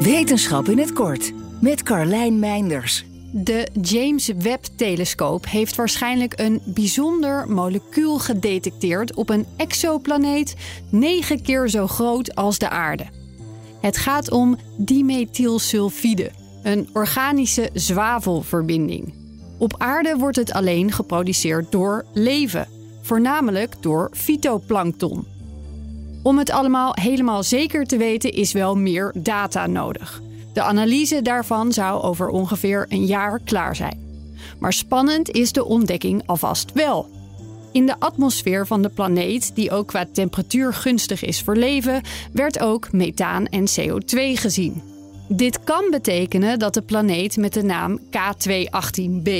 Wetenschap in het kort met Carlijn Meinders. De James Webb-telescoop heeft waarschijnlijk een bijzonder molecuul gedetecteerd op een exoplaneet negen keer zo groot als de aarde. Het gaat om dimethylsulfide, een organische zwavelverbinding. Op aarde wordt het alleen geproduceerd door leven, voornamelijk door fytoplankton. Om het allemaal helemaal zeker te weten is wel meer data nodig. De analyse daarvan zou over ongeveer een jaar klaar zijn. Maar spannend is de ontdekking alvast wel. In de atmosfeer van de planeet, die ook qua temperatuur gunstig is voor leven, werd ook methaan en CO2 gezien. Dit kan betekenen dat de planeet met de naam K218b,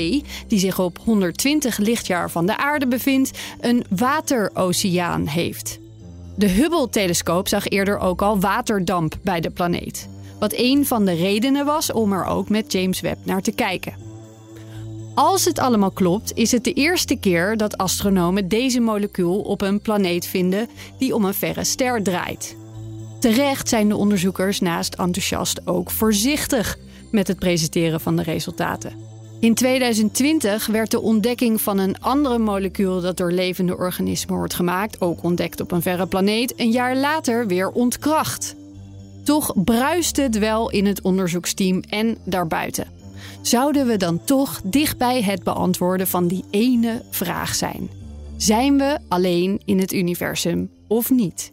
die zich op 120 lichtjaar van de aarde bevindt, een wateroceaan heeft. De Hubble-telescoop zag eerder ook al waterdamp bij de planeet. Wat een van de redenen was om er ook met James Webb naar te kijken. Als het allemaal klopt, is het de eerste keer dat astronomen deze molecuul op een planeet vinden die om een verre ster draait. Terecht zijn de onderzoekers naast enthousiast ook voorzichtig met het presenteren van de resultaten. In 2020 werd de ontdekking van een andere molecuul dat door levende organismen wordt gemaakt, ook ontdekt op een verre planeet, een jaar later weer ontkracht. Toch bruist het wel in het onderzoeksteam en daarbuiten. Zouden we dan toch dichtbij het beantwoorden van die ene vraag zijn? Zijn we alleen in het universum of niet?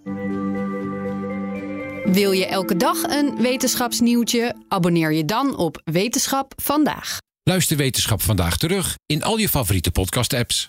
Wil je elke dag een wetenschapsnieuwtje? Abonneer je dan op Wetenschap vandaag. Luister Wetenschap vandaag terug in al je favoriete podcast-apps.